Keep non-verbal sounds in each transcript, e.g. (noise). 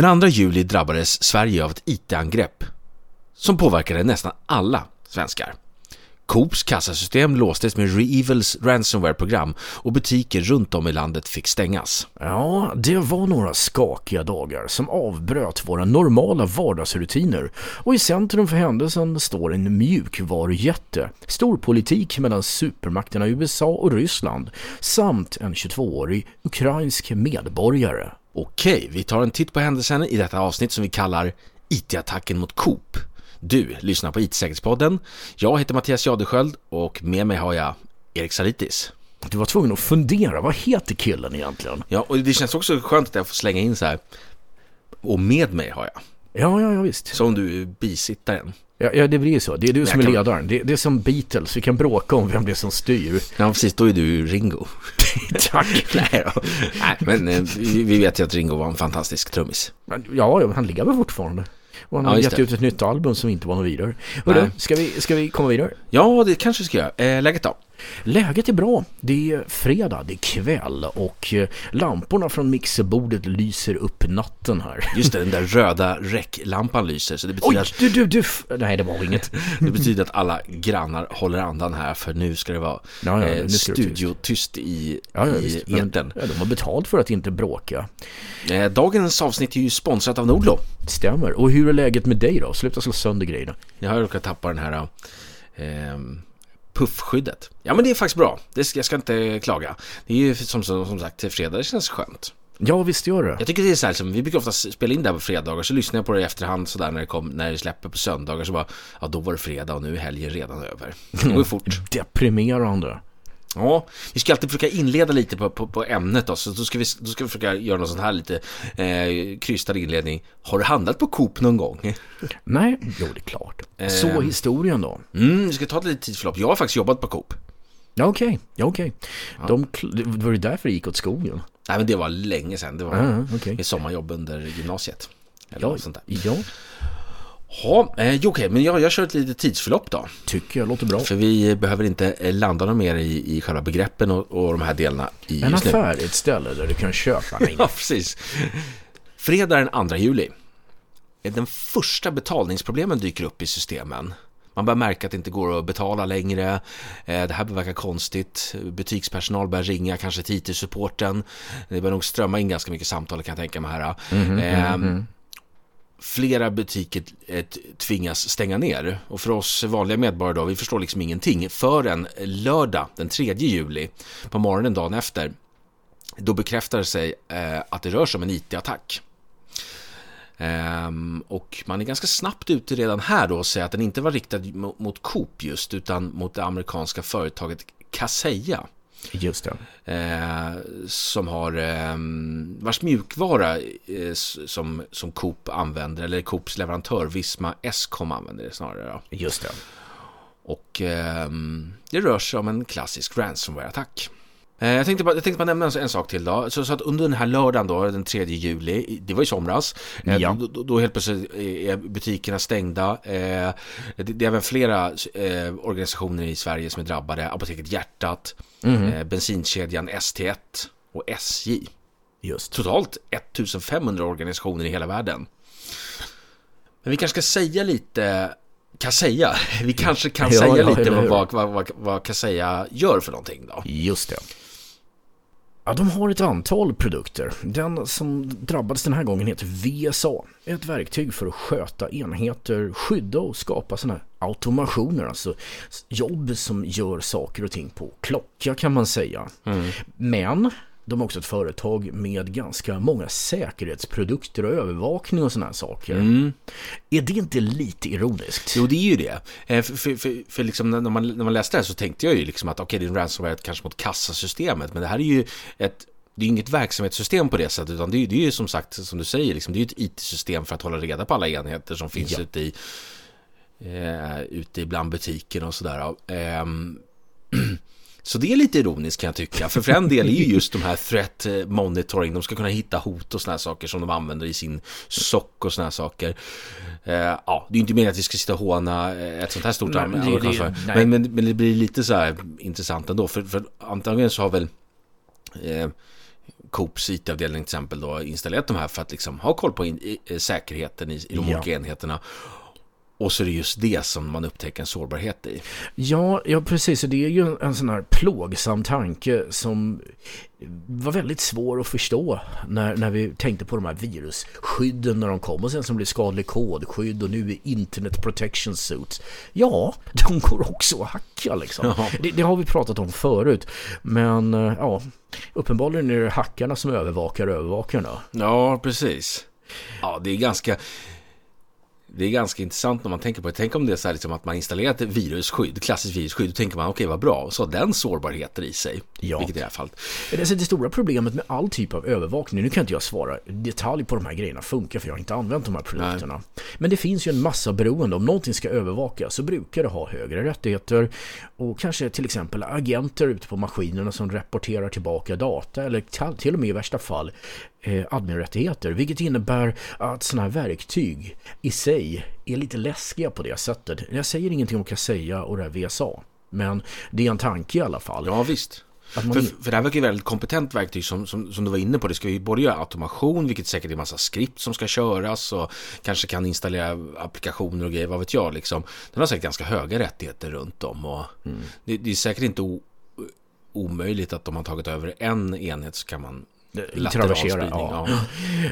Den 2 juli drabbades Sverige av ett IT-angrepp som påverkade nästan alla svenskar. Coops kassasystem låstes med Reevils ransomware-program och butiker runt om i landet fick stängas. Ja, det var några skakiga dagar som avbröt våra normala vardagsrutiner och i centrum för händelsen står en mjukvarujätte, storpolitik mellan supermakterna USA och Ryssland samt en 22-årig ukrainsk medborgare. Okej, vi tar en titt på händelsen i detta avsnitt som vi kallar IT-attacken mot Coop. Du lyssnar på IT-säkerhetspodden. Jag heter Mattias Jadesköld och med mig har jag Erik Salitis. Du var tvungen att fundera, vad heter killen egentligen? Ja, och det känns också skönt att jag får slänga in så här. Och med mig har jag. Ja, ja, ja visst. Som du är bisittaren. Ja, ja, det blir ju så. Det är du Jag som är kan- ledaren. Det, det är som Beatles, vi kan bråka om vem det är som styr. Ja, precis. Då är du Ringo. (laughs) Tack. Nej då. Nej, men eh, vi vet ju att Ringo var en fantastisk trummis. Ja, han lever fortfarande. Och han Ja, har gett det. ut ett nytt album som inte var något vidare. Hörru, ska vi, ska vi komma vidare? Ja, det kanske ska göra. Eh, läget då? Läget är bra. Det är fredag, det är kväll och eh, lamporna från mixerbordet lyser upp natten här. Just det, den där röda räcklampan lyser. Så det betyder, Oj, att, du, du, du. Nej, det var inget. (laughs) det betyder att alla grannar håller andan här. För nu ska det vara Ja, ja, eh, studiotyst i, Ja, ja, i etern. ja, de har betalt för att inte bråka. Eh, dagens avsnitt är ju sponsrat av Nordlo. Stämmer. Och hur är läget med dig då? Sluta slå sönder grejerna. Jag har råkat tappa den här eh, puffskyddet. Ja men det är faktiskt bra. Det ska, jag ska inte klaga. Det är ju som, som, sagt fredag, det känns skönt. Ja, visst gör det. Jag tycker det är så här som, vi brukar ofta spela in det här på fredagar, så lyssnar jag på det i efterhand sådär när det, kom, när det släpper på söndagar, så bara, ja då var det fredag och nu är helgen redan över. Det går (laughs) fort. Deprimerande. Ja, vi ska alltid försöka inleda lite på, på, på ämnet då, så då ska, vi, då ska vi försöka göra något sånt här lite eh, krystad inledning. Har du handlat på Coop någon gång? (laughs) Nej, jo det är klart. Så Ehm. historien då? Mm, vi ska ta ett litet tidsförlopp. Jag har faktiskt jobbat på Coop. Ja, okej. Ja, okej. De, kl- det var det därför det gick åt skogen? Nej men det var länge sedan, det var Ja, okej. ett sommarjobb under gymnasiet. Eller Ja, något sånt där. ja, Ja, eh, okej, men jag, jag kör ett litet tidsförlopp då. tycker jag låter bra. För vi behöver inte eh, landa något mer i, i själva begreppen och, och de här delarna i En affär är ett ställe där du kan köpa nej, (laughs) Ja, precis. Fredag den 2 juli. Den första betalningsproblemen dyker upp i systemen. Man börjar märka att det inte går att betala längre. Eh, Det här börjar verka konstigt. Butikspersonal börjar ringa, kanske till IT-supporten. Det börjar nog strömma in ganska mycket samtal kan jag tänka mig här. Eh, Flera butiker eh, tvingas stänga ner och för oss vanliga medborgare då, vi förstår liksom ingenting förrän lördag den 3 juli på morgonen dagen efter då bekräftar det sig eh, att det rör sig om en IT-attack. Ehm, och man är ganska snabbt ute redan här då och säger att den inte var riktad mot Coop just utan mot det amerikanska företaget Kaseya. Just det. Eh, som har eh, vars mjukvara eh, som, som Coop använder, eller Coops leverantör Visma Escom använder det snarare. Då. Just det. Och ehm, det rör sig om en klassisk ransomware-attack. Eh, Jag tänkte, bara, jag tänkte bara nämna en, en sak till då. Så, så att under den här lördagen då, den 3 juli, det var i somras, eh, Ja. då, då, då helt plötsligt är butikerna stängda. Eh, det, det är även flera organisationer i Sverige som är drabbade. Apoteket Hjärtat, eh, bensinkedjan ST1 och SJ. Just. Totalt 1500 organisationer i hela världen. Men vi kanske ska säga lite Kaseya. (laughs) Vi kanske kan Ja, säga ja, lite vad, vad, vad, vad Kaseya gör för någonting då. Just det. Ja, de har ett antal produkter. Den som drabbades den här gången heter VSA. Ett verktyg för att sköta enheter, skydda och skapa sådana här automationer. Alltså jobb som gör saker och ting på klocka kan man säga. Men de har också ett företag med ganska många säkerhetsprodukter och övervakning och sådana här saker. Är det inte lite ironiskt? Jo, det är ju det. Eh, För, för, för, för liksom när, man, när man läste det här så tänkte jag ju liksom att okej, det är en ransomware kanske mot kassasystemet, men det här är ju ett det är inget verksamhetssystem på det sättet, utan det är, det är ju som sagt, som du säger, liksom, det är ju ett IT-system för att hålla reda på alla enheter som finns Ja. ute i eh, ute ibland butiken och sådär. Ehm, så det är lite ironiskt kan jag tycka, för för en del är ju just de här threat monitoring, de ska kunna hitta hot och sådana här saker som de använder i sin sock och sådana här saker. Eh, ja, det är ju inte meningen att vi ska sitta och håna eh, ett sånt här stort Nej, amerikanskt företag. men, men, men det blir lite så här intressant ändå, för, för antagligen så har väl eh, Coops IT-avdelning till exempel då installerat de här för att liksom ha koll på in, i, säkerheten i, i de Ja. olika enheterna. Och så är det just det som man upptäcker en sårbarhet i. Ja, ja precis. Och det är ju en, en sån här plågsam tanke som var väldigt svår att förstå när, när vi tänkte på de här virusskydden när de kom och sen som blev skadlig kodskydd och nu är internet protection suits. Ja, de går också att hacka liksom. Ja. Det, det har vi pratat om förut. Men eh, ja, uppenbarligen är det hackarna som övervakar övervakarna. Ja, precis. Ja, det är ganska... Det är ganska intressant när man tänker på det. Tänk om det är så här liksom att man installerar ett virusskydd, klassiskt virusskydd, då tänker man okej vad bra, så har den sårbarheter i sig. Ja. Vilket i det här fallet. Alltså det stora problemet med all typ av övervakning, nu kan inte jag svara detalj på de här grejerna funkar för jag har inte använt de här produkterna. Men det finns ju en massa beroende. Om någonting ska övervakas så brukar det ha högre rättigheter och kanske till exempel agenter ute på maskinerna som rapporterar tillbaka data eller till och med i värsta fall adminrättigheter. Vilket innebär att sådana här verktyg i sig är lite läskiga på det sättet. Jag säger ingenting om Kaseya och det här VSA. Men det är en tanke i alla fall. Ja, visst. Man För, för det här verkar ju väldigt kompetent verktyg som, som, som du var inne på. Det ska ju både göra automation, vilket säkert är massa skript som ska köras och kanske kan installera applikationer och grejer, vad vet jag liksom. Den har säkert ganska höga rättigheter runt om och Mm. det, det är säkert inte o, omöjligt att om man tagit över en enhet så kan man lateral traversera, spridning. ja. Ja.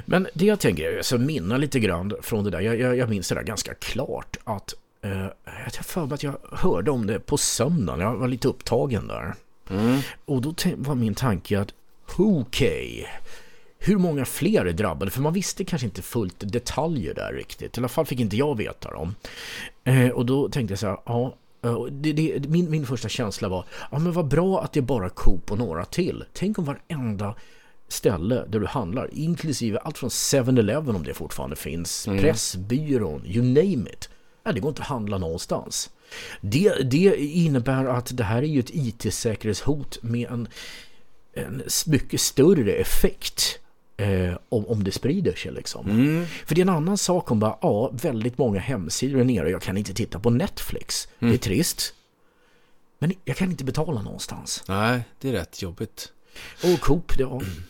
(gasps) Men det jag tänker, alltså minna lite grann från det där. Jag, jag, jag minns det där ganska klart att eh, jag för mig att jag hörde om det på söndagen. Jag var lite upptagen där. Mm. Och då var min tanke att okej, hur många fler är drabbade? För man visste kanske inte fullt detaljer där riktigt. I alla fall fick inte jag veta dem. Eh, och då tänkte jag så här, ja, eh, det, det, min, min första känsla var, ja men vad bra att det är bara Coop och några till. Tänk om varenda ställe där du handlar, inklusive allt från 7-Eleven om det fortfarande finns, Pressbyrån, you name it. Ja, det går inte att handla någonstans. Det, det innebär att det här är ju ett IT-säkerhetshot med en, en mycket större effekt eh, om, om det sprider sig liksom. För det är en annan sak om bara, ja, väldigt många hemsidor är nere, jag kan inte titta på Netflix. Det är trist. Men jag kan inte betala någonstans. Nej, det är rätt jobbigt. Och Coop, det var... Mm.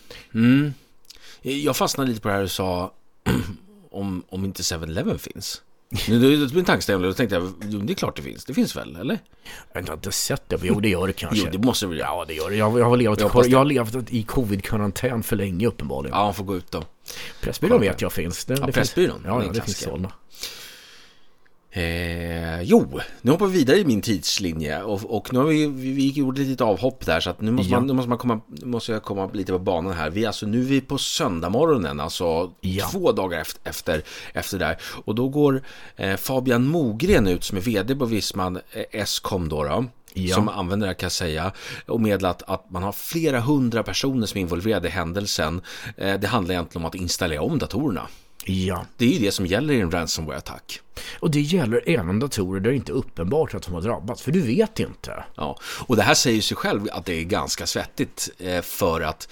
Jag fastnade lite på det här du sa (clears throat) om, om inte 7-Eleven finns. Nu då blev en tankeställning och då tänkte jag, det är klart det finns. Det finns väl, eller? Jag har inte sett det, jo det gör det kanske. Jo, det måste väl Ja, det gör det. Jag, jag, har, levt, Jag jag, det. har levt i covid-karantän för länge uppenbarligen. Ja, man får gå ut då. Pressbyrån vet jag finns. Det, det finns, Pressbyrån, det är Ja, ja det finns sådana. Eh, jo, nu hoppar vi vidare i min tidslinje och, och nu har vi, vi, vi gjort ett litet avhopp där så att nu måste, Ja. man, nu måste, man komma, måste jag komma lite på banan här. Vi, alltså, nu är vi på söndagmorgonen, alltså Ja. två dagar efter, efter, efter där. Och då går eh, Fabian Mogren ut som är vd på Visman eh, Escom då, då Ja. som här kan säga och meddelat att man har flera hundra personer som är involverade i händelsen. Eh, det handlar egentligen om att installera om datorerna. Ja, Det är ju det som gäller i en ransomware-attack. och det gäller även datorer där det inte är uppenbart att de har drabbats, för du vet inte. Ja, och det här säger sig själv att det är ganska svettigt eh, för att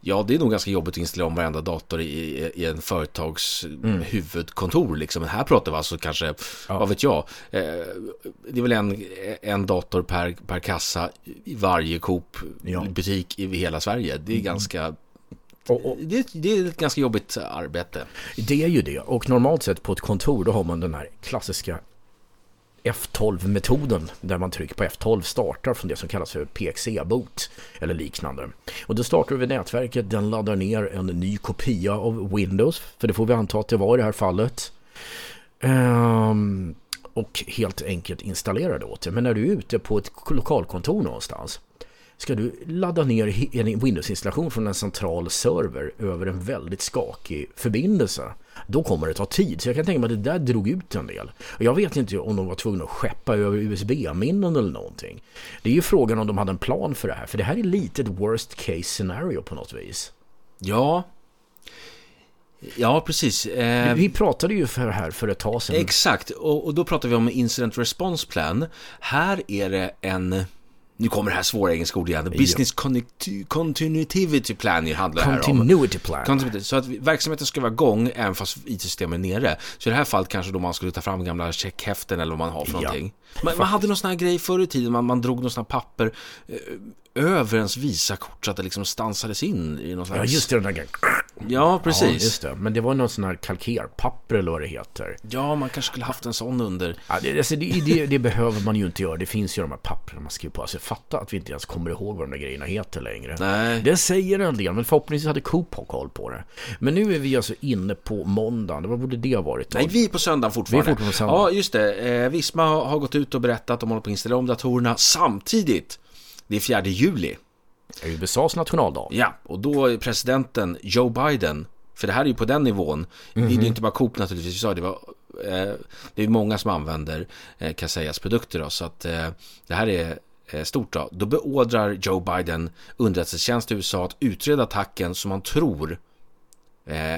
Ja, det är nog ganska jobbigt att installera om varenda dator i, i en företags huvudkontor. Liksom. Men här pratar vi alltså kanske, vad vet jag, eh, det är väl en, en dator per, per kassa i varje Coop-butik i hela Sverige. Det är ganska, och, och det, det är ett ganska jobbigt eh, arbete. det är ju det. Och normalt sett på ett kontor då har man den här klassiska F12-metoden där man trycker på F12 startar från det som kallas för PXE-boot eller liknande. Och då startar du vid nätverket, den laddar ner en ny kopia av Windows, för det får vi anta att det var i det här fallet. Ehm, och helt enkelt installerar det åt dig. Men när du är ute på ett lokalkontor någonstans ska du ladda ner en Windows-installation från en central server över en väldigt skakig förbindelse. Då kommer det ta tid. Så jag kan tänka mig att det där drog ut en del. Och jag vet inte om de var tvungna att skeppa över USB-minnen eller någonting. Det är ju frågan om de hade en plan för det här. För det här är lite ett worst case scenario på något vis. Ja, ja precis. Eh, Vi pratade ju för det här för ett tag sedan. Exakt, och, och då pratar vi om Incident Response Plan. Här är det en, nu kommer det här svåra engelska ord igen, Business Continuity Plan handlar det här om. Continuity plan. Så att verksamheten ska vara igång även fast IT-systemen är nere. Så i det här fallet kanske då man skulle ta fram gamla checkhäften eller vad man har för Ja, någonting. Man, man hade någon sån här grej förr i tiden, man, man drog någon sån här papper eh, över ens Visakort så att det liksom stansades in i någon slags... Ja, just det, den där Ja, precis. Ja, just det. Men det var någon sån här kalkerpapper eller vad det heter. Ja, man kanske skulle haft en sån under. Ja, det, alltså, det, det, det, behöver man ju inte göra. Det finns ju de här papperna man skriver på. Alltså fatta att vi inte ens kommer ihåg vad de där grejerna heter längre. Nej. Det säger en del, men förhoppningsvis hade Coop koll på det. Men nu är vi alltså inne på måndagen. Vad borde det ha varit? Då? Nej, vi är på söndagen fortfarande. Vi är fortfarande på söndag. Ja, just det. Eh, Visma har, har gått ut och berättat att de håller på att installera om datorerna samtidigt. Det är 4 juli. USAs nationaldag. Ja, och då är presidenten Joe Biden, för det här är ju på den nivån, det är ju inte bara Coop naturligtvis, vi sa det var eh, det är många som använder eh, Kasejas produkter då, så att eh, det här är eh, stort då. Då beordrar Joe Biden underrättelsetjänst i USA att utreda attacken som man tror eh,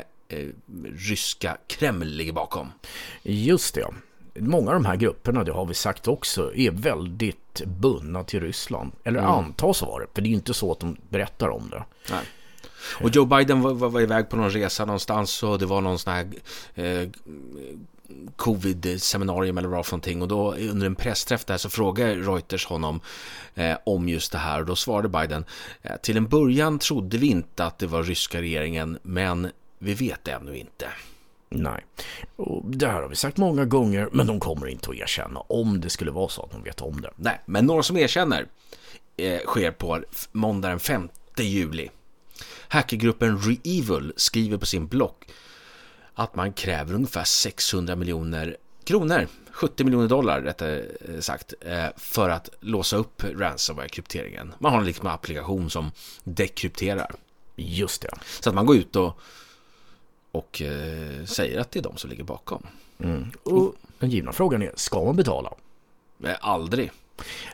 ryska Kreml ligger bakom. Just det. Många av de här grupperna, det har vi sagt också, är väldigt bundna till Ryssland. Eller Mm. antas vara det, för det är ju inte så att de berättar om det. Nej. Och Joe Biden var, var, var iväg på någon resa någonstans och det var någon sån här eh, covid-seminarium eller vad för någonting och då under en pressträff där så frågade Reuters honom eh, om just det här och då svarade Biden eh, till en början trodde vi inte att det var ryska regeringen men vi vet det ännu inte. Nej, och det här har vi sagt många gånger, men de kommer inte att erkänna om det skulle vara så att de vet om det. Nej, men några som erkänner eh, sker på måndag den 5 juli. Hackergruppen ReEvil skriver på sin blogg att man kräver ungefär 600 miljoner kronor, 70 miljoner dollar rättare sagt, eh, för att låsa upp ransomware-krypteringen. Man har en liksom applikation som dekrypterar. Just det. Så att man går ut och, och eh, säger att det är de som ligger bakom. Mm. Och den givna frågan är, ska man betala? Eh, Aldrig.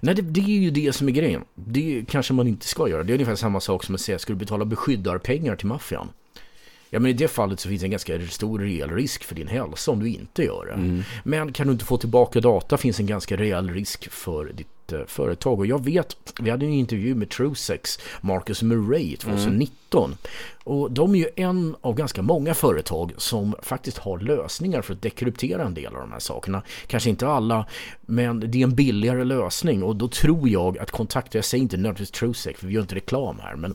Nej, det, det är ju det som är grejen. Det kanske man inte ska göra. Det är ungefär samma sak som att säga, ska du betala beskyddarpengar till maffian? Ja, men i det fallet så finns en ganska stor reell risk för din hälsa om du inte gör det. Men kan du inte få tillbaka data finns en ganska reell risk för ditt företag. Och jag vet, vi hade en intervju med Truesex, Marcus Murray 2019. Och de är ju en av ganska många företag som faktiskt har lösningar för att dekryptera en del av de här sakerna. Kanske inte alla, men det är en billigare lösning. Och då tror jag att kontakta, jag säger inte nödvändigtvis Truesex, för vi gör inte reklam här, men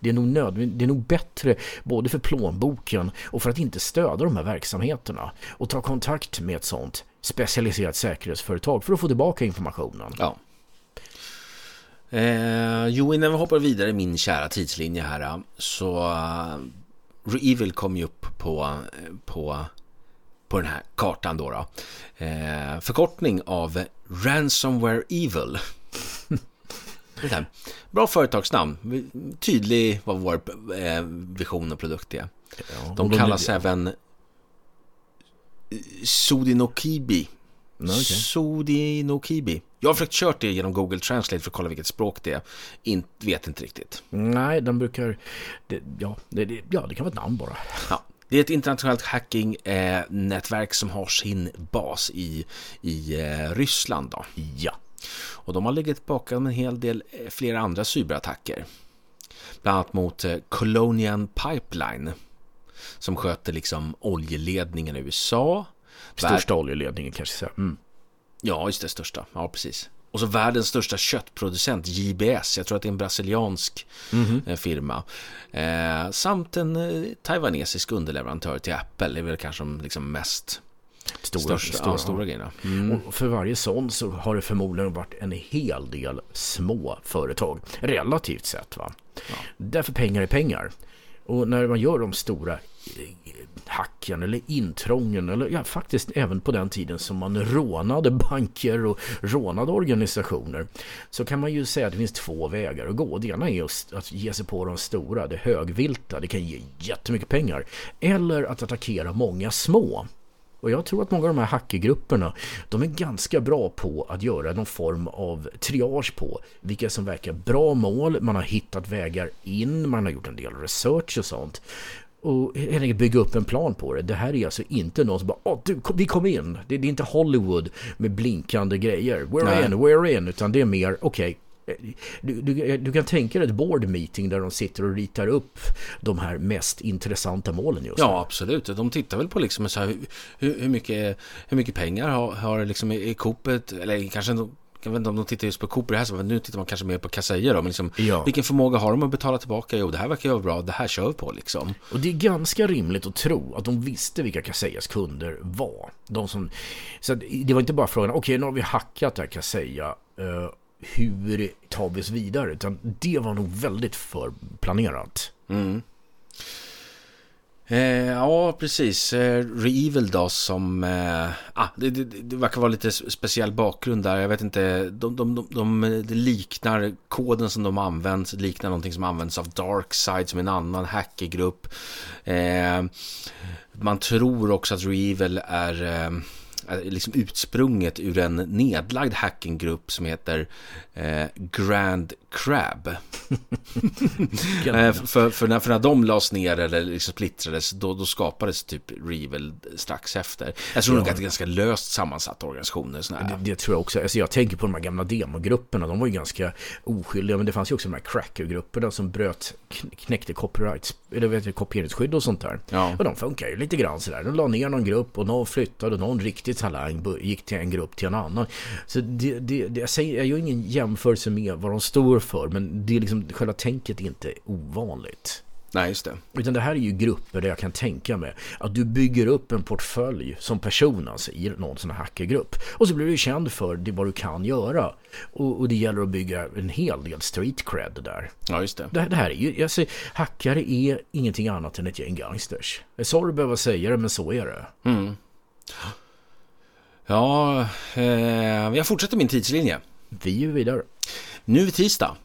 det är nog nödvändigt, det är nog bättre både för plånboken och för att inte stödja de här verksamheterna och ta kontakt med ett sånt specialiserat säkerhetsföretag för att få tillbaka informationen. Ja. Eh, jo, innan vi hoppar vidare i min kära tidslinje här så uh, Reevil kom ju upp på, på, på den här kartan då. då. Eh, förkortning av Ransomware Evil. (laughs) Bra företagsnamn, tydlig vad vår eh, vision och produkt är. Ja, De och kallas även Sodinokibi. Okej. Sodinokibi. Jag har försökt kört det genom Google Translate för att kolla vilket språk det är. In, vet inte riktigt. Nej, de brukar... Det, ja, det, det, ja, det kan vara ett namn bara. Ja. Det är ett internationellt hacking-nätverk som har sin bas i, i eh, Ryssland. Då. Ja. Och de har legat bakom en hel del eh, flera andra cyberattacker. Bland annat mot eh, Colonial Pipeline som sköter liksom oljeledningen i USA. Största oljeledningen kanske. Mm. Ja, just det, största. Ja, precis. Och så världens största köttproducent, JBS. Jag tror att det är en brasiliansk eh, firma. Eh, samt en eh, taiwanesisk underleverantör till Apple. Det är väl kanske de liksom mest Stora, största, stora, ja, stora grejerna. Mm. Och för varje sån så har det förmodligen varit en hel del små företag. Relativt sett va. Därför pengar är pengar. Och när man gör de stora hacken eller intrången eller ja, faktiskt även på den tiden som man rånade banker och rånade organisationer så kan man ju säga att det finns två vägar att gå. Det ena är just att ge sig på de stora, det högvilta, det kan ge jättemycket pengar. Eller att attackera många små. Och jag tror att många av de här hackergrupperna de är ganska bra på att göra någon form av triage på vilka som verkar bra mål. Man har hittat vägar in, man har gjort en del research och sånt. Och helt enkelt bygga upp en plan på det. Det här är alltså inte någon som bara Åh, du, kom, vi kom in. Det, det är inte Hollywood med blinkande grejer. We're Nej. in, we're in. Utan det är mer, okej. du, du, du kan tänka dig ett board meeting där de sitter och ritar upp de här mest intressanta målen just nu. Ja, absolut. De tittar väl på liksom så här, hur, hur, mycket, hur mycket pengar har, har liksom i, i Coopet, eller kanske jag vet inte om de tittar just på Coop i det här, men nu tittar man kanske mer på Kaseya då. Men liksom, Ja. vilken förmåga har de att betala tillbaka? Jo, det här verkar ju vara bra, det här kör vi på liksom. Och det är ganska rimligt att tro att de visste vilka Caseyas kunder var. De som, så det var inte bara frågan, okej nu har vi hackat det här Kaseya, eh, hur tar vi oss vidare? Utan det var nog väldigt förplanerat. Eh, ja, precis. Eh, Reevil då som... Eh, ah, det, det, det verkar vara lite speciell bakgrund där. Jag vet inte. De, de, de, de det liknar koden som de använder. Liknar någonting som används av Darkside som är en annan hackergrupp. Eh, man tror också att Reevil är... Eh, liksom utsprunget ur en nedlagd hackinggrupp som heter eh, Grand Crab. (laughs) Eh, för, för, när, för när de lades ner eller liksom splittrades, då, då skapades typ Revel strax efter. Jag tror nog att det är ganska löst sammansatta organisationer. Det, det tror jag också. Alltså jag tänker på de här gamla demogrupperna. De var ju ganska oskyldiga. Men det fanns ju också de här crackergrupperna som bröt, kn- knäckte copyright, eller vet du, kopieringsskydd och sånt där. Ja. Och de funkar ju lite grann sådär. De la ner någon grupp och någon flyttade och någon riktigt talang gick till en grupp till en annan. Så det, det, det, jag, säger, jag gör ingen jämförelse med vad de står för. Men det är liksom, själva tänket är inte ovanligt. Nej, just det. Utan det här är ju grupper där jag kan tänka mig att du bygger upp en portfölj som person alltså, i någon sån här hackergrupp. Och så blir du känd för det vad du kan göra. Och, och det gäller att bygga en hel del street cred där. Ja, just det. Det, det här är ju, säger, hackare är ingenting annat än ett gäng gangsters. Jag är sorry att behöva säga det, men så är det. Ja, eh, jag fortsätter min tidslinje. Vi är vidare. Nu är tisdag.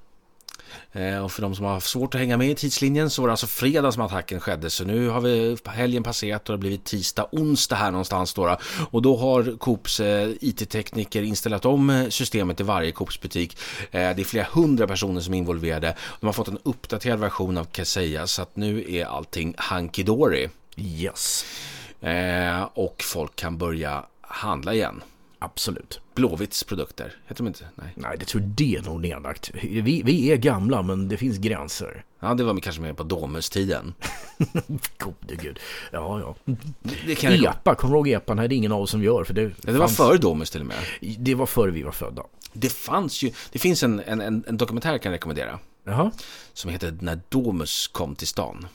Eh, Och för de som har haft svårt att hänga med i tidslinjen så var det alltså fredag som attacken skedde. Så nu har vi helgen passerat och det har blivit tisdag, onsdag här någonstans då. Och då har Coops eh, IT-tekniker installerat om eh, systemet i varje Coops butik. Det är flera hundra personer som är involverade. De har fått en uppdaterad version av Kaseya så att nu är allting hunky-dory. Yes, Eh, och folk kan börja handla igen. Absolut. Blåvitts produkter, heter de inte? Nej. Nej, det tror det är nog nedlagt. Vi, vi är gamla, men det finns gränser. Ja, det var kanske mer på Domus-tiden. (laughs) Gode gud. Ja, ja. Det kan Epa, kommer du ihåg Epa? Nej, det är ingen av oss som gör. För det, Ja, det var fanns- före Domus till och med. Det var före vi var födda. Det fanns ju, det finns en, en, en, en dokumentär jag kan rekommendera. Jaha. Som heter När Domus kom till stan.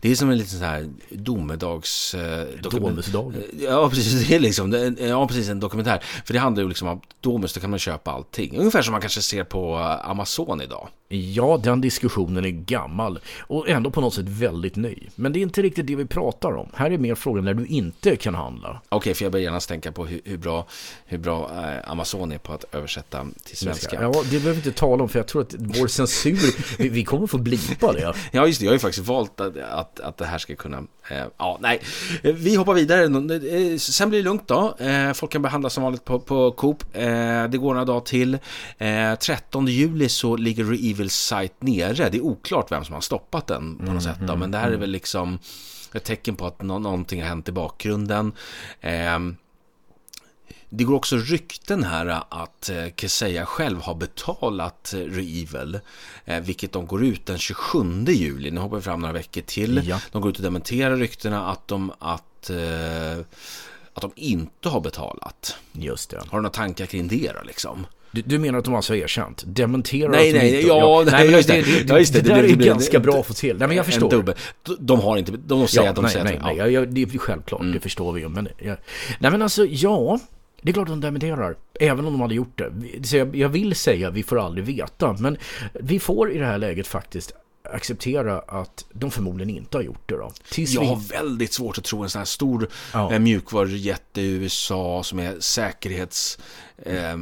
Det är som en liten sån här domedags... Eh, Domusdagen. Ja, precis. Det är liksom, det är- ja, precis en dokumentär. För det handlar ju liksom om Domus, då kan man köpa allting. Ungefär som man kanske ser på eh, Amazon idag. Ja, den diskussionen är gammal och ändå på något sätt väldigt ny. Men det är inte riktigt det vi pratar om. Här är mer frågan när du inte kan handla. Okej, för jag börjar genast tänka på hur, hur bra, hur bra eh, Amazon är på att översätta till svenska. Ja, det behöver vi inte tala om för jag tror att vår censur, vi, vi kommer få blipa det. (laughs) Ja, just det. Jag har ju faktiskt valt att, att, att det här ska kunna... Eh, ja, nej. Eh, Vi hoppar vidare. Eh, Sen blir det lugnt då. Eh, folk kan behandlas som vanligt på, på Coop. Eh, det går några dagar till. Eh, 13 juli så ligger Reevils sajt nere. Det är oklart vem som har stoppat den på något sätt. Då, men det här är väl liksom ett tecken på att nå- någonting har hänt i bakgrunden. Eh, det går också rykten här att eh, Keseya själv har betalat eh, Reevil, eh, vilket de går ut den 27 juli. Nu hoppar vi fram några veckor till. Ja. De går ut och dementerar ryktena att de, att, att de inte har betalat. Just det. Har du några tankar kring det då liksom? Du, du menar att de alltså har erkänt? Dementerar Nej, att de nej, inte... ja, nej, men just det. det, det, Ja, just det, det, där är det blir- ganska bra att få till. Nej, men jag förstår. Dubbel. De- har inte, de säger Ja, att de nej, säger nej, att nej, ja. ja. det är självklart, det förstår vi ju. Men, ja. Nej men alltså, ja, det är klart de dementerar. Även om de hade gjort det. Så jag, jag vill säga, vi får aldrig veta. Men vi får i det här läget faktiskt acceptera att de förmodligen inte har gjort det då. Tills Jag vi... har väldigt svårt att tro en sån här stor Ja. ja. mjukvarujätte i USA som är säkerhets... Eh,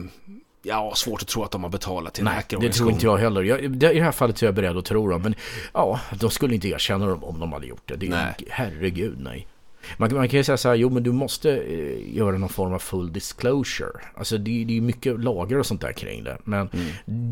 ja, svårt att tro att de har betalat till en Nej, det hackerorganisation. tror inte jag heller. Jag, det, I det här fallet är jag beredd att tro dem. Men ja, de skulle inte erkänna dem om de hade gjort det. det Nej. Herregud, nej. Man, man kan ju säga så här, jo men du måste eh, göra någon form av full disclosure. Alltså det, det är mycket lagar och sånt där kring det. Men Mm.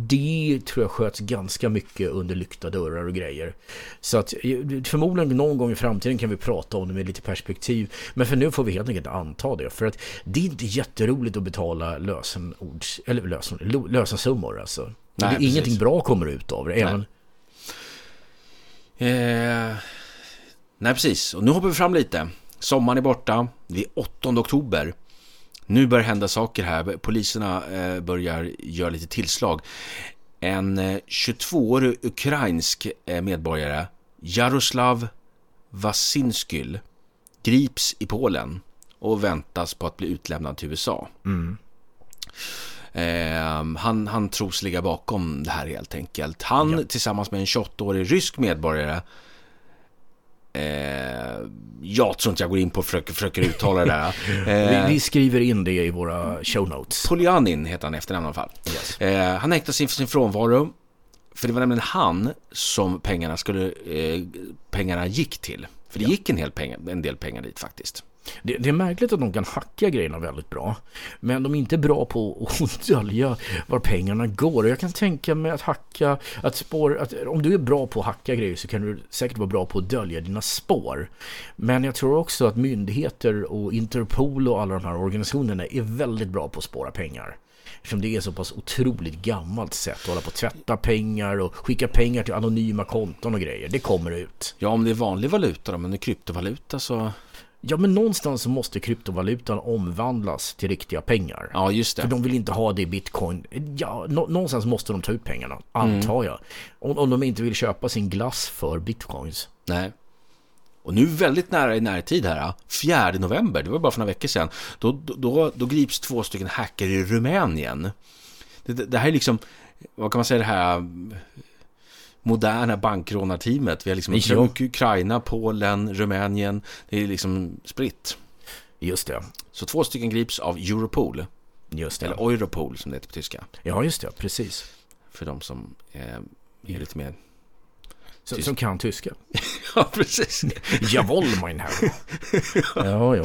det tror jag sköts ganska mycket under lyckta dörrar och grejer. Så att eh, förmodligen någon gång i framtiden kan vi prata om det med lite perspektiv. Men för nu får vi helt enkelt anta det. För att det är inte jätteroligt att betala lösenords, eller lösen, lösensummor alltså. Nej, det är ingenting bra kommer ut av det. Även, Eh, nej, precis. Och nu hoppar vi fram lite. Sommaren är borta. Det är 8 oktober. Nu börjar hända saker här. Poliserna eh, börjar göra lite tillslag. En eh, 22-årig ukrainsk eh, medborgare, Jaroslav Wasinskyle, grips i Polen och väntas på att bli utlämnad till USA. Mm. Eh, han, han tros ligga bakom det här helt enkelt. Han Ja. tillsammans med en 28-årig rysk medborgare Eh, jag tror inte jag går in på och försöker, försöker uttala det där. (laughs) Eh, Vi, vi skriver in det i våra show notes. Polyanin heter han efternamn i alla fall. Yes. Eh, han häktas inför sin frånvaro. För det var nämligen han som pengarna, skulle, eh, pengarna gick till. För det gick en, hel pengar, en del pengar dit faktiskt. Det, det är märkligt att de kan hacka grejerna väldigt bra. Men de är inte bra på att (laughs) dölja var pengarna går. Och jag kan tänka mig att hacka, att spår, att om du är bra på att hacka grejer så kan du säkert vara bra på att dölja dina spår. Men jag tror också att myndigheter och Interpol och alla de här organisationerna är väldigt bra på att spåra pengar. Eftersom det är så pass otroligt gammalt sätt att hålla på att tvätta pengar och skicka pengar till anonyma konton och grejer. Det kommer ut. Ja, om det är vanlig valuta då, men det är kryptovaluta så... Ja, men någonstans så måste kryptovalutan omvandlas till riktiga pengar. Ja, just För det. de vill inte ha det i bitcoin. Ja, nå- någonstans måste de ta ut pengarna, antar jag. Om, om de inte vill köpa sin glass för bitcoins. Nej. Och nu väldigt nära i närtid här, 4 november, det var bara för några veckor sedan, då, då, då, då grips två stycken hackare i Rumänien. Det, det, det här är liksom, vad kan man säga det här moderna bankrånarteamet. Vi har liksom Ja. Ukraina, Polen, Rumänien, det är liksom spritt. Just det. Så två stycken grips av Europol, Just det. eller Europol som det heter på tyska. Ja, just det. Precis. För de som eh, är lite mer... Som, som kan tyska. (laughs) Ja, precis. Jawohl, mein Herr. (laughs) Ja, ja.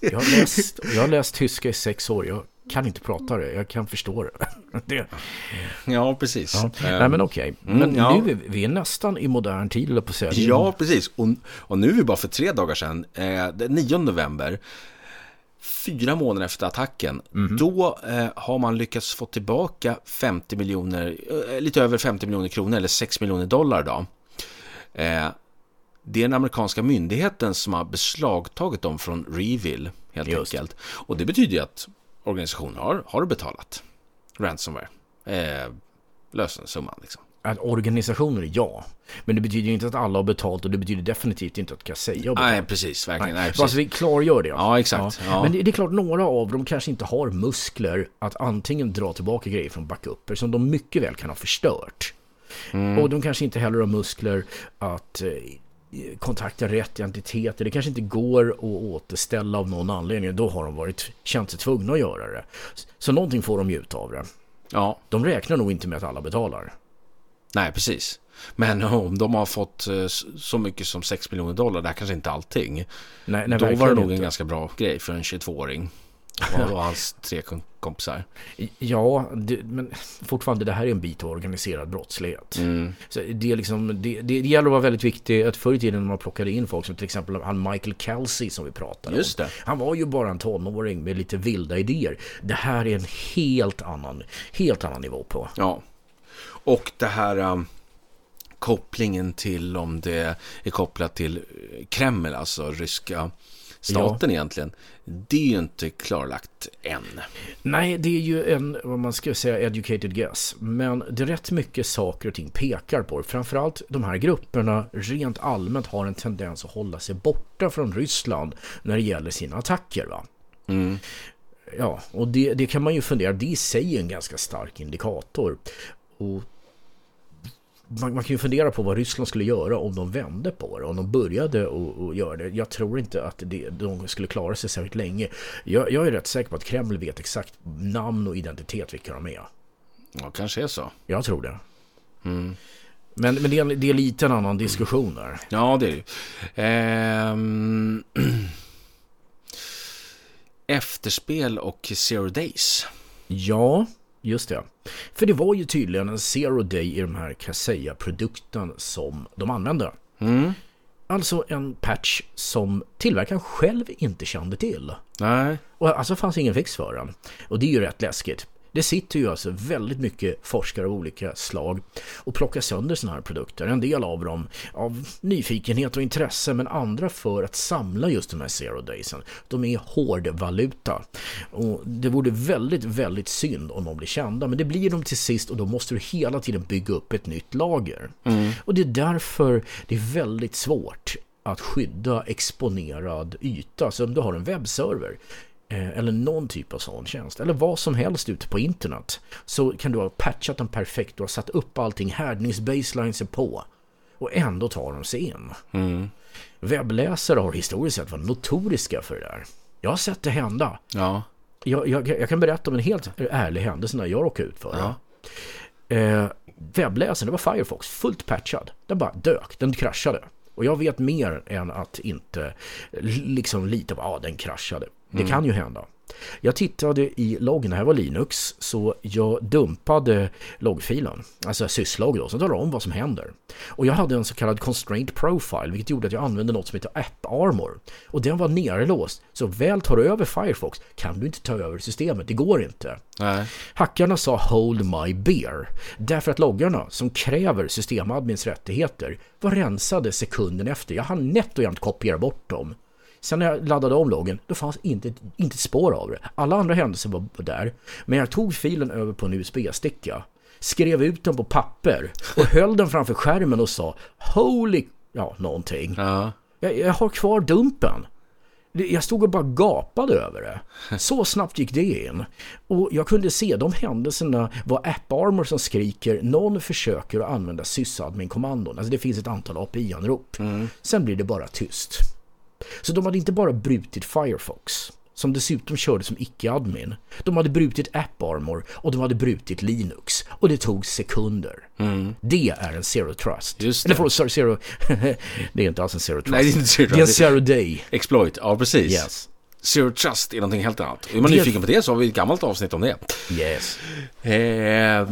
Jag har, läst, jag har läst tyska i sex år. Jag kan inte prata det. Jag kan förstå det. (laughs) det Ja, precis. ja. Eh, Nej, men okej. mm, Men ja. nu är vi, vi är nästan i modern tid, eller på att Ja, precis. Och, och nu är vi bara för tre dagar sedan, eh, den 9 november, fyra månader efter attacken, då eh, har man lyckats få tillbaka 50 miljoner, eh, lite över 50 miljoner kronor, eller 6 miljoner dollar då. Eh, det är den amerikanska myndigheten som har beslagtagit dem från Reville, helt Just. enkelt. Och det betyder ju att organisationen har, har betalat ransomware, eh, lösensumman liksom. Att organisationer, ja. Men det betyder inte att alla har betalt och det betyder definitivt inte att Kaseya har betalt. Nej, precis, verkligen. Nej, Nej, precis. Alltså vi klargör det. Ja, exakt. Ja. Men det, det är klart, några av dem kanske inte har muskler att antingen dra tillbaka grejer från backuper som de mycket väl kan ha förstört. Mm. Och de kanske inte heller har muskler att eh, kontakta rätt identiteter. Det kanske inte går att återställa av någon anledning. Då har de varit, känt sig tvungna att göra det. Så någonting får de ju ut av det. Ja, De räknar nog inte med att alla betalar. nej precis. Men om de har fått eh, så mycket som 6 miljoner dollar, det här kanske inte allting. Nej, nej, då var det nog en ganska bra grej för en 22-åring. Och och hans tre kom- kompisar. Ja, det, men fortfarande det här är en bit av organiserad brottslighet. Mm. Så det, är liksom, det, det gäller att vara väldigt viktigt att förr i tiden när man plockade in folk som till exempel han Michael Kelsey som vi pratade Just om. det. Han var ju bara en tonåring med lite vilda idéer. Det här är en helt annan, helt annan nivå på. Ja. Och det här um, kopplingen till om det är kopplat till eh, Kreml, alltså ryska staten egentligen. Det är ju inte klarlagt än. Nej, det är ju en, vad man ska säga, educated guess. Men det är rätt mycket saker och ting pekar på det. Framförallt de här grupperna rent allmänt har en tendens att hålla sig borta från Ryssland när det gäller sina attacker. Va? Mm. Ja, och det, det kan man ju fundera, det i sig är en ganska stark indikator. Och man, man kan ju fundera på vad Ryssland skulle göra om de vände på det, om de började och, och göra det. Jag tror inte att det, de skulle klara sig särskilt länge. Jag, jag är rätt säker på att Kreml vet exakt namn och identitet vilka de är. Ja, kanske är så. Jag tror det. Mm. Men, men det, är, det är lite en annan diskussion där. Ja, det är det. Ehm... (clears throat) Efterspel och Zero Days. Ja, just det. För det var ju tydligen en zero day i de här Kaseya-produkten som de använde. Mm. Alltså en patch som tillverkaren själv inte kände till. Nej. Och alltså fanns ingen fix för den. Och det är ju rätt läskigt. Det sitter ju alltså väldigt mycket forskare av olika slag och plockar sönder sådana här produkter. En del av dem av nyfikenhet och intresse men andra för att samla just de här zero daysen. De är hårdvaluta. Och det vore väldigt, väldigt synd om de blir kända men det blir de till sist och då måste du hela tiden bygga upp ett nytt lager. Mm. Och det är därför det är väldigt svårt att skydda exponerad yta. Så om du har en webbserver eller någon typ av sån tjänst eller vad som helst ute på internet så kan du ha patchat den perfekt och ha satt upp allting, härdningsbaselines är på och ändå tar de sig in. Mm. Webbläsare har historiskt sett varit notoriska för det där. Jag har sett det hända. Ja. Jag, jag, jag kan berätta om en helt ärlig händelse när jag råkade ut för det. Ja. Eh, webbläsaren, det var Firefox, fullt patchad. Den bara dök, den kraschade. Och jag vet mer än att inte liksom lita på att ah, den kraschade. Det mm. kan ju hända. Jag tittade i loggen, det här var Linux, så jag dumpade loggfilen, alltså syslog då, som talar om vad som händer. Och jag hade en så kallad constraint profile, vilket gjorde att jag använde något som heter App Armor. Och den var nerlåst, så väl tar du över Firefox kan du inte ta över systemet, det går inte. Nej. Hackarna sa hold my beer, därför att loggarna som kräver systemadmins rättigheter var rensade sekunden efter. Jag hann nätt och jämnt kopiera bort dem. Sen när jag laddade om loggen, då fanns inte, inte ett spår av det. Alla andra händelser var där. Men jag tog filen över på en USB-sticka, skrev ut den på papper och (laughs) höll den framför skärmen och sa Holy... Ja, någonting. Ja. Jag, jag har kvar dumpen. Jag stod och bara gapade över det. (laughs) Så snabbt gick det in. Och jag kunde se de händelserna var AppArmor som skriker någon försöker att använda sysadmin-kommandon. Alltså det finns ett antal API-anrop. Mm. Sen blir det bara tyst. Så de hade inte bara brutit Firefox, som dessutom körde som icke-admin. De hade brutit AppArmor och de hade brutit Linux. Och det tog sekunder. Mm. Det är en Zero Trust. Just det. Eller förlåt, sorry, Zero... (laughs) det är inte alls en Zero Trust. Nej, det är inte Zero Trust. Det är en Zero Day. Exploit, ja precis. Yes. Zero Trust är någonting helt annat. Är man det... nyfiken på det så har vi ett gammalt avsnitt om det. Yes. Eh,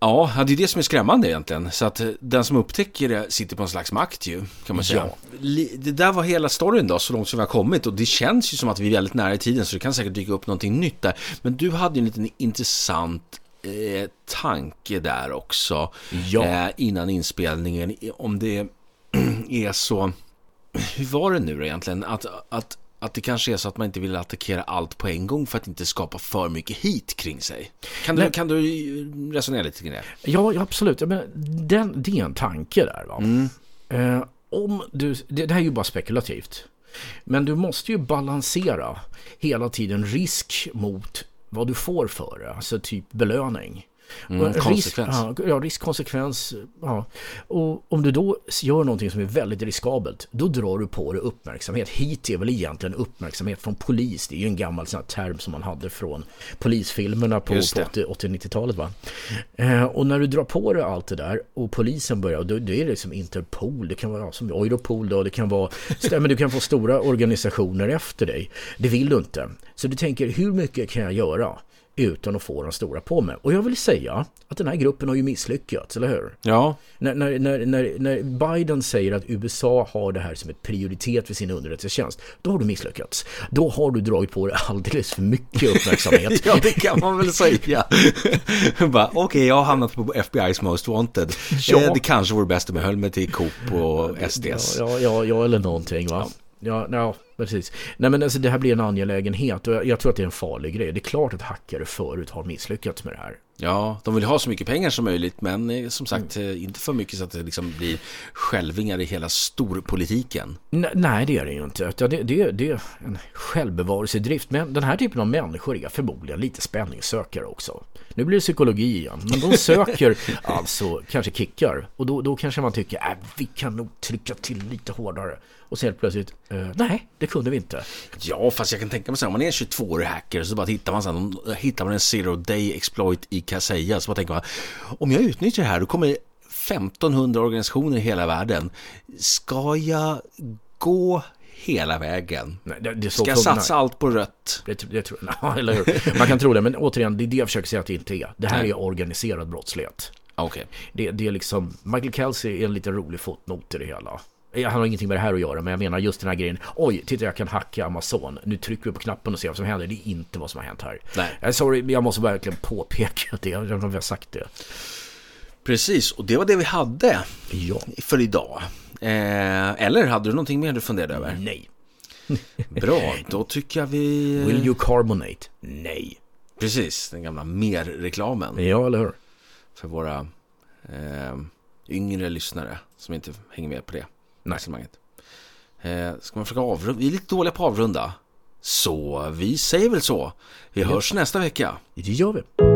Ja, det är det som är skrämmande egentligen. Så att eh, den som upptäcker det sitter på en slags makt ju, kan man säga. Ja. Det där var hela storyn då, så långt som vi har kommit. Och det känns ju som att vi är väldigt nära i tiden, så det kan säkert dyka upp någonting nytt där. Men du hade ju en liten intressant eh, tanke där också, ja. eh, innan inspelningen. Om det (clears throat) är så... Hur var det nu då egentligen? Att, att att det kanske är så att man inte vill attackera allt på en gång för att inte skapa för mycket hit kring sig. Kan du, kan du resonera lite kring det? Ja, absolut. Men den, det är en tanke där. Va? Mm. Eh, om du, det, det här är ju bara spekulativt. Men du måste ju balansera hela tiden risk mot vad du får för det, alltså typ belöning. Mm, konsekvens. Risk, ja, riskkonsekvens. Ja. Och om du då gör någonting som är väldigt riskabelt, då drar du på dig uppmärksamhet. Hit är väl egentligen uppmärksamhet från polis. Det är ju en gammal sån term som man hade från polisfilmerna på, på 80-90-talet. va. Eh, och när du drar på dig allt det där och polisen börjar, då, då är det liksom Interpol, det kan vara som Europol då, det kan vara, men du kan få stora organisationer efter dig. Det vill du inte. Så du tänker, hur mycket kan jag göra? Utan att få de stora på mig. Och jag vill säga att den här gruppen har ju misslyckats, eller hur? Ja. När, när, när, när, Biden säger att USA har det här som ett prioritet för sin underrättelsetjänst, då har du misslyckats. Då har du dragit på dig alldeles för mycket uppmärksamhet. (laughs) ja, det kan man väl säga. (laughs) Okej, okay, jag har hamnat på FBI's Most Wanted. Ja. Det kanske vore bäst om jag höll mig till Coop och SDS. Ja, ja, ja, eller någonting va. Ja. Ja, ja, precis. Nej men alltså det här blir en angelägenhet och jag, jag, tror att det är en farlig grej. Det är klart att hackare förut har misslyckats med det här. Ja, de vill ha så mycket pengar som möjligt men eh, som sagt mm. Inte för mycket så att det liksom blir skälvingar i hela storpolitiken. N nej, det är det ju inte. Det, det, det är en självbevarelsedrift. Men den här typen av människor är förmodligen lite spänningssökare också. Nu blir det psykologi igen. Men de söker (laughs) alltså kanske kickar. Och då, då kanske man tycker att äh, vi kan nog trycka till lite hårdare. Och så helt plötsligt, eh, nej, det kunde vi inte. Ja, fast jag kan tänka mig så här, om man är en 22-årig hacker så bara hittar man, så här, hittar man en zero day exploit i Kaseya så bara tänker man, om jag utnyttjar det här då kommer 1500 organisationer i hela världen. Ska jag gå hela vägen? Nej, det, det Ska jag satsa nej. allt på rött? Det, det tror (laughs) jag, eller hur? Man kan tro det, men återigen, det är det jag försöker säga att det inte är. Det här nej. är organiserad brottslighet. Okay. Det, det är liksom, Michael Kelsey är en lite rolig fotnot i det hela. Han har ingenting med det här att göra, men jag menar just den här grejen. Oj, titta jag kan hacka Amazon. Nu trycker vi på knappen och ser vad som händer. Det är inte vad som har hänt här. Nej. Jag sorry, jag måste verkligen påpeka det. Jag vet inte om vi har sagt det. Precis, och det var det vi hade Ja. för idag. Eh, eller hade du någonting mer du funderade över? Nej. (laughs) Bra, då tycker jag vi... Will you carbonate? Nej. Precis, den gamla mer-reklamen Ja, eller hur? för våra eh, yngre lyssnare som inte hänger med på det Nej. resonemanget. Eh, ska man försöka avrunda? Vi är lite dåliga på att avrunda. Så vi säger väl så. Vi hörs nästa vecka. Det gör vi.